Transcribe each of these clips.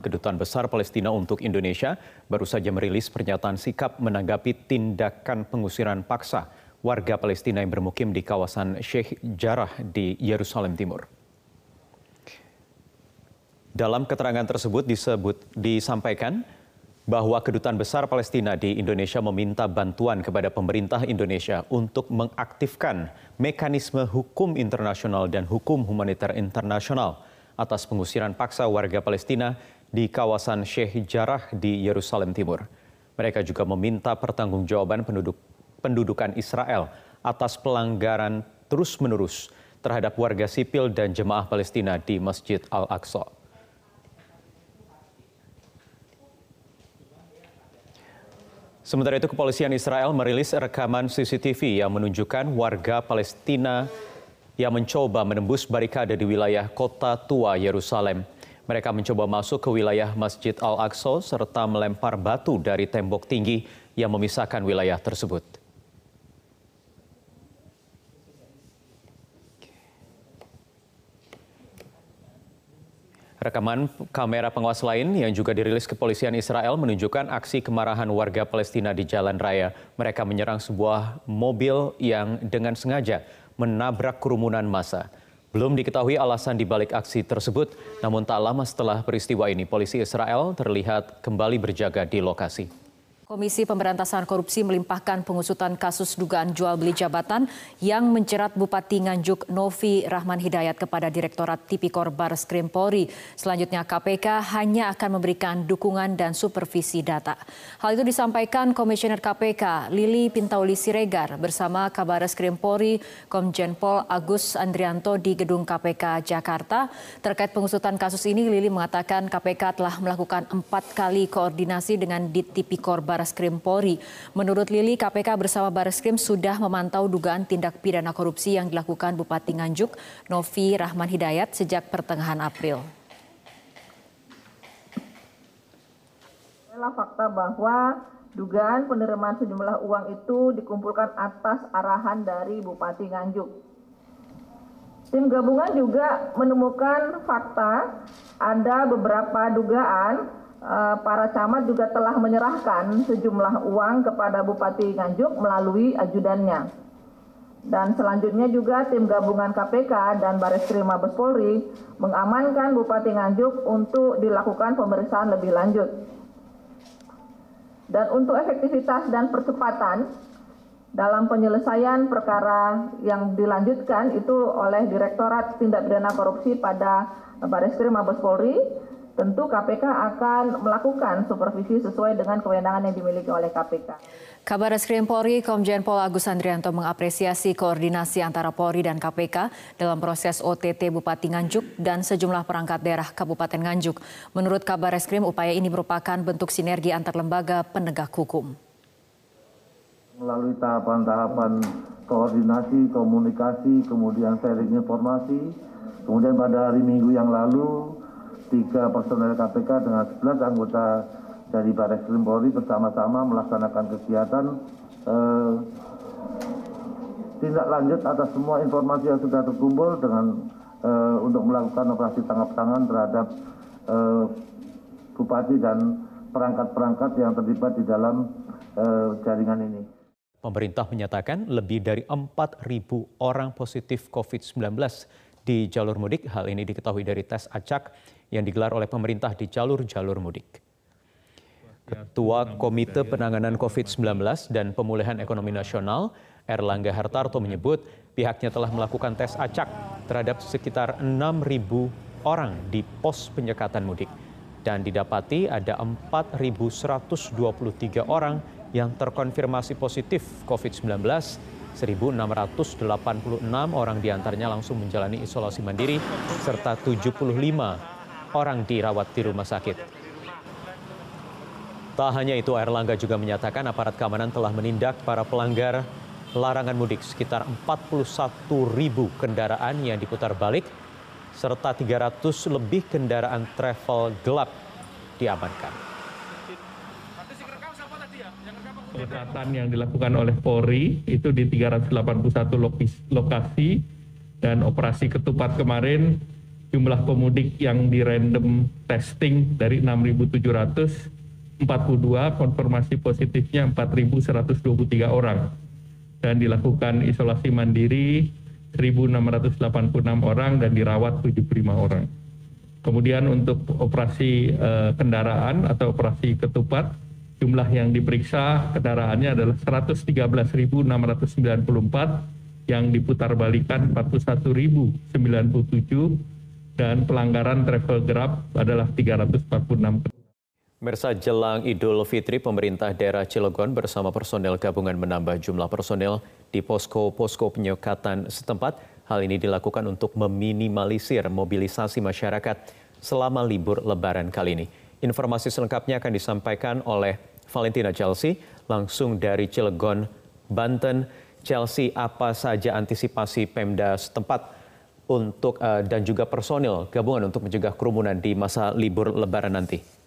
Kedutaan Besar Palestina untuk Indonesia baru saja merilis pernyataan sikap menanggapi tindakan pengusiran paksa warga Palestina yang bermukim di kawasan Sheikh Jarrah di Yerusalem Timur. Dalam keterangan tersebut disebut disampaikan bahwa Kedutaan Besar Palestina di Indonesia meminta bantuan kepada pemerintah Indonesia untuk mengaktifkan mekanisme hukum internasional dan hukum humaniter internasional atas pengusiran paksa warga Palestina di kawasan Sheikh Jarrah di Yerusalem Timur. Mereka juga meminta pertanggungjawaban penduduk pendudukan Israel atas pelanggaran terus-menerus terhadap warga sipil dan jemaah Palestina di Masjid Al-Aqsa. Sementara itu kepolisian Israel merilis rekaman CCTV yang menunjukkan warga Palestina yang mencoba menembus barikade di wilayah kota tua Yerusalem. Mereka mencoba masuk ke wilayah Masjid Al-Aqsa serta melempar batu dari tembok tinggi yang memisahkan wilayah tersebut. Rekaman kamera pengawas lain yang juga dirilis kepolisian Israel menunjukkan aksi kemarahan warga Palestina di jalan raya. Mereka menyerang sebuah mobil yang dengan sengaja menabrak kerumunan massa. Belum diketahui alasan dibalik aksi tersebut, namun tak lama setelah peristiwa ini, polisi Israel terlihat kembali berjaga di lokasi. Komisi Pemberantasan Korupsi melimpahkan pengusutan kasus dugaan jual beli jabatan yang menjerat Bupati Nganjuk Novi Rahman Hidayat kepada Direktorat Tipikor Baris Krim Polri. Selanjutnya KPK hanya akan memberikan dukungan dan supervisi data. Hal itu disampaikan Komisioner KPK Lili Pintauli Siregar bersama Kabaris Krim Polri Komjen Pol Agus Andrianto di Gedung KPK Jakarta. Terkait pengusutan kasus ini Lili mengatakan KPK telah melakukan empat kali koordinasi dengan di Tipikor Baris Bareskrim Polri. Menurut Lili, KPK bersama Bareskrim sudah memantau dugaan tindak pidana korupsi yang dilakukan Bupati Nganjuk, Novi Rahman Hidayat sejak pertengahan April. Adalah fakta bahwa dugaan penerimaan sejumlah uang itu dikumpulkan atas arahan dari Bupati Nganjuk. Tim gabungan juga menemukan fakta ada beberapa dugaan para camat juga telah menyerahkan sejumlah uang kepada Bupati Nganjuk melalui ajudannya. Dan selanjutnya juga tim gabungan KPK dan Baris Krim Mabes Polri mengamankan Bupati Nganjuk untuk dilakukan pemeriksaan lebih lanjut. Dan untuk efektivitas dan percepatan dalam penyelesaian perkara yang dilanjutkan itu oleh Direktorat Tindak Pidana Korupsi pada Baris Krim Mabes Polri tentu KPK akan melakukan supervisi sesuai dengan kewenangan yang dimiliki oleh KPK. Kabar Reskrim Polri, Komjen Pol Agus Andrianto mengapresiasi koordinasi antara Polri dan KPK dalam proses OTT Bupati Nganjuk dan sejumlah perangkat daerah Kabupaten Nganjuk. Menurut Kabar Reskrim, upaya ini merupakan bentuk sinergi antar lembaga penegak hukum. Melalui tahapan-tahapan koordinasi, komunikasi, kemudian sharing informasi, kemudian pada hari Minggu yang lalu tiga personel KPK dengan 11 anggota dari Baris Krim Polri bersama-sama melaksanakan kegiatan eh, tindak lanjut atas semua informasi yang sudah terkumpul dengan eh, untuk melakukan operasi tangkap tangan terhadap eh, bupati dan perangkat-perangkat yang terlibat di dalam eh, jaringan ini. Pemerintah menyatakan lebih dari 4.000 orang positif COVID-19 di jalur mudik. Hal ini diketahui dari tes acak yang digelar oleh pemerintah di jalur-jalur mudik. Ketua Komite Penanganan COVID-19 dan Pemulihan Ekonomi Nasional, Erlangga Hartarto menyebut pihaknya telah melakukan tes acak terhadap sekitar 6.000 orang di pos penyekatan mudik dan didapati ada 4.123 orang yang terkonfirmasi positif COVID-19 1.686 orang di antaranya langsung menjalani isolasi mandiri, serta 75 orang dirawat di rumah sakit. Tak hanya itu, Erlangga juga menyatakan aparat keamanan telah menindak para pelanggar larangan mudik sekitar 41 ribu kendaraan yang diputar balik, serta 300 lebih kendaraan travel gelap diamankan. Penyekatan yang dilakukan oleh Polri itu di 381 lokasi dan operasi ketupat kemarin jumlah pemudik yang di random testing dari 6.742, konfirmasi positifnya 4.123 orang. Dan dilakukan isolasi mandiri 1.686 orang dan dirawat 75 orang. Kemudian untuk operasi eh, kendaraan atau operasi ketupat, jumlah yang diperiksa kendaraannya adalah 113.694 yang diputar balikan 41.097 dan pelanggaran travel grab adalah 346. Mersa jelang Idul Fitri, pemerintah daerah Cilegon bersama personel gabungan menambah jumlah personel di posko-posko penyekatan setempat. Hal ini dilakukan untuk meminimalisir mobilisasi masyarakat selama libur lebaran kali ini. Informasi selengkapnya akan disampaikan oleh Valentina Chelsea langsung dari Cilegon, Banten. Chelsea, apa saja antisipasi Pemda setempat untuk uh, dan juga personil gabungan untuk mencegah kerumunan di masa libur lebaran nanti?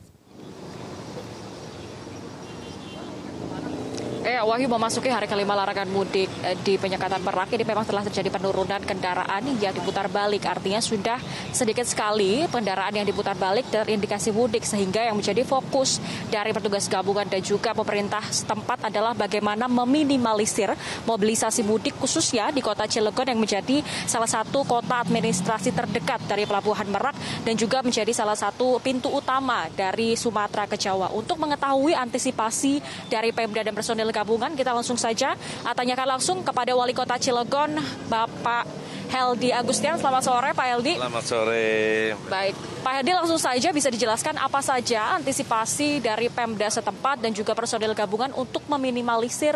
Wahyu memasuki hari kelima larangan mudik eh, di penyekatan Merak ini memang telah terjadi penurunan kendaraan yang diputar balik. Artinya sudah sedikit sekali kendaraan yang diputar balik terindikasi mudik sehingga yang menjadi fokus dari petugas gabungan dan juga pemerintah setempat adalah bagaimana meminimalisir mobilisasi mudik khususnya di kota Cilegon yang menjadi salah satu kota administrasi terdekat dari Pelabuhan Merak dan juga menjadi salah satu pintu utama dari Sumatera ke Jawa. Untuk mengetahui antisipasi dari Pemda dan personil gabungan. Kita langsung saja tanyakan langsung kepada Wali Kota Cilegon, Bapak Heldi Agustian. Selamat sore, Pak Heldi. Selamat sore. Baik, Pak Heldi langsung saja bisa dijelaskan apa saja antisipasi dari Pemda setempat dan juga personil gabungan untuk meminimalisir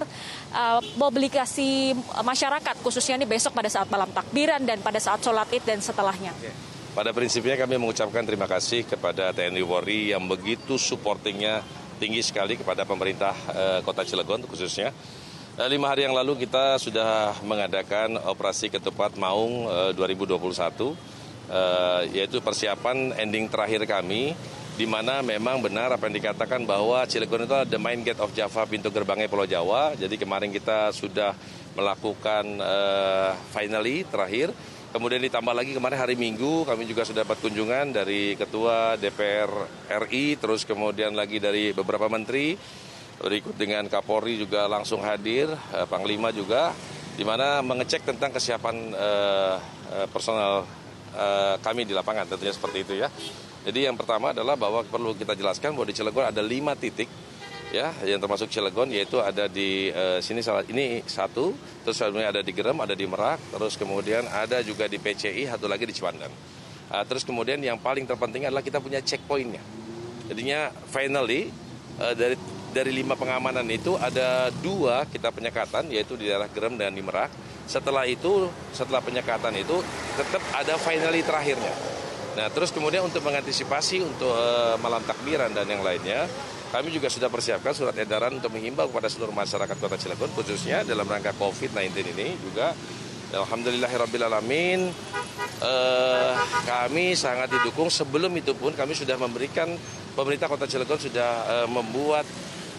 uh, mobilisasi masyarakat, khususnya ini besok pada saat malam takbiran dan pada saat sholat id dan setelahnya. Pada prinsipnya kami mengucapkan terima kasih kepada TNI Polri yang begitu supportingnya tinggi sekali kepada pemerintah uh, Kota Cilegon khususnya. Uh, lima hari yang lalu kita sudah mengadakan operasi ketupat Maung uh, 2021, uh, yaitu persiapan ending terakhir kami, di mana memang benar apa yang dikatakan bahwa Cilegon itu the main gate of Java, pintu gerbangnya Pulau Jawa. Jadi kemarin kita sudah melakukan finally terakhir Kemudian ditambah lagi kemarin hari Minggu kami juga sudah dapat kunjungan dari Ketua DPR RI, terus kemudian lagi dari beberapa menteri, berikut dengan Kapolri juga langsung hadir, eh, Panglima juga, di mana mengecek tentang kesiapan eh, eh, personal eh, kami di lapangan, tentunya seperti itu ya. Jadi yang pertama adalah bahwa perlu kita jelaskan bahwa di Cilegon ada lima titik ya yang termasuk Cilegon yaitu ada di uh, sini salah ini satu terus ada di Gerem ada di Merak terus kemudian ada juga di PCI satu lagi di Ciwandan. Uh, terus kemudian yang paling terpenting adalah kita punya checkpointnya. Jadinya finally uh, dari dari lima pengamanan itu ada dua kita penyekatan yaitu di daerah Gerem dan di Merak. Setelah itu setelah penyekatan itu tetap ada finally terakhirnya. Nah terus kemudian untuk mengantisipasi untuk uh, malam takbiran dan yang lainnya kami juga sudah persiapkan surat edaran untuk menghimbau kepada seluruh masyarakat Kota Cilegon khususnya dalam rangka COVID-19 ini juga. Alhamdulillahirrahmanirrahim eh, kami sangat didukung. Sebelum itu pun kami sudah memberikan pemerintah Kota Cilegon sudah eh, membuat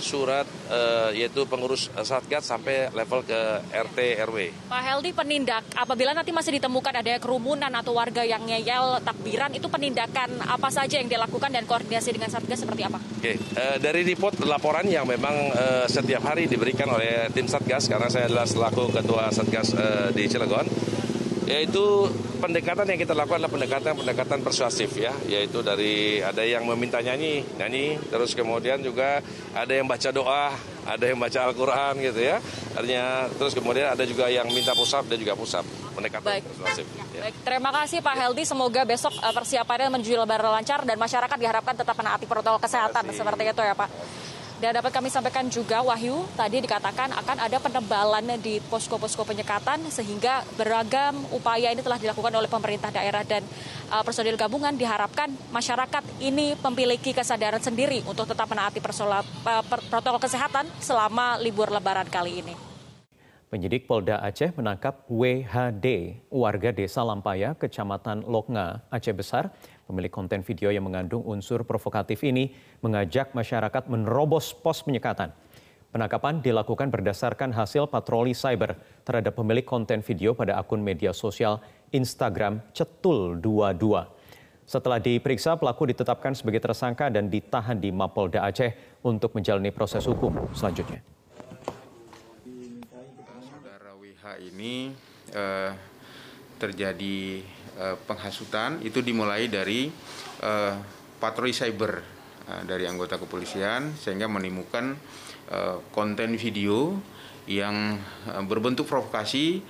surat uh, yaitu pengurus Satgas sampai level ke RT RW. Pak Heldi penindak apabila nanti masih ditemukan ada kerumunan atau warga yang ngeyel takbiran itu penindakan apa saja yang dilakukan dan koordinasi dengan Satgas seperti apa? Oke, uh, dari report laporan yang memang uh, setiap hari diberikan oleh tim Satgas karena saya adalah selaku ketua Satgas uh, di Cilegon yaitu pendekatan yang kita lakukan adalah pendekatan-pendekatan persuasif ya, yaitu dari ada yang meminta nyanyi, nyanyi, terus kemudian juga ada yang baca doa, ada yang baca Al-Quran gitu ya, artinya terus kemudian ada juga yang minta pusap dan juga pusap, pendekatan Baik. persuasif. Ya. Baik, terima kasih Pak Heldi, semoga besok uh, persiapannya menuju lebaran lancar dan masyarakat diharapkan tetap menaati protokol kesehatan seperti itu ya Pak. Dan dapat kami sampaikan juga Wahyu, tadi dikatakan akan ada penebalan di posko-posko penyekatan sehingga beragam upaya ini telah dilakukan oleh pemerintah daerah dan uh, personil gabungan diharapkan masyarakat ini memiliki kesadaran sendiri untuk tetap menaati persola, uh, protokol kesehatan selama libur lebaran kali ini. Penyidik Polda Aceh menangkap WHD, warga desa Lampaya, Kecamatan Loknga, Aceh Besar, Pemilik konten video yang mengandung unsur provokatif ini mengajak masyarakat menerobos pos penyekatan. Penangkapan dilakukan berdasarkan hasil patroli cyber terhadap pemilik konten video pada akun media sosial Instagram Cetul22. Setelah diperiksa, pelaku ditetapkan sebagai tersangka dan ditahan di Mapolda Aceh untuk menjalani proses hukum selanjutnya. Saudara WH ini eh, terjadi penghasutan itu dimulai dari eh, patroli cyber eh, dari anggota kepolisian sehingga menemukan eh, konten video yang eh, berbentuk provokasi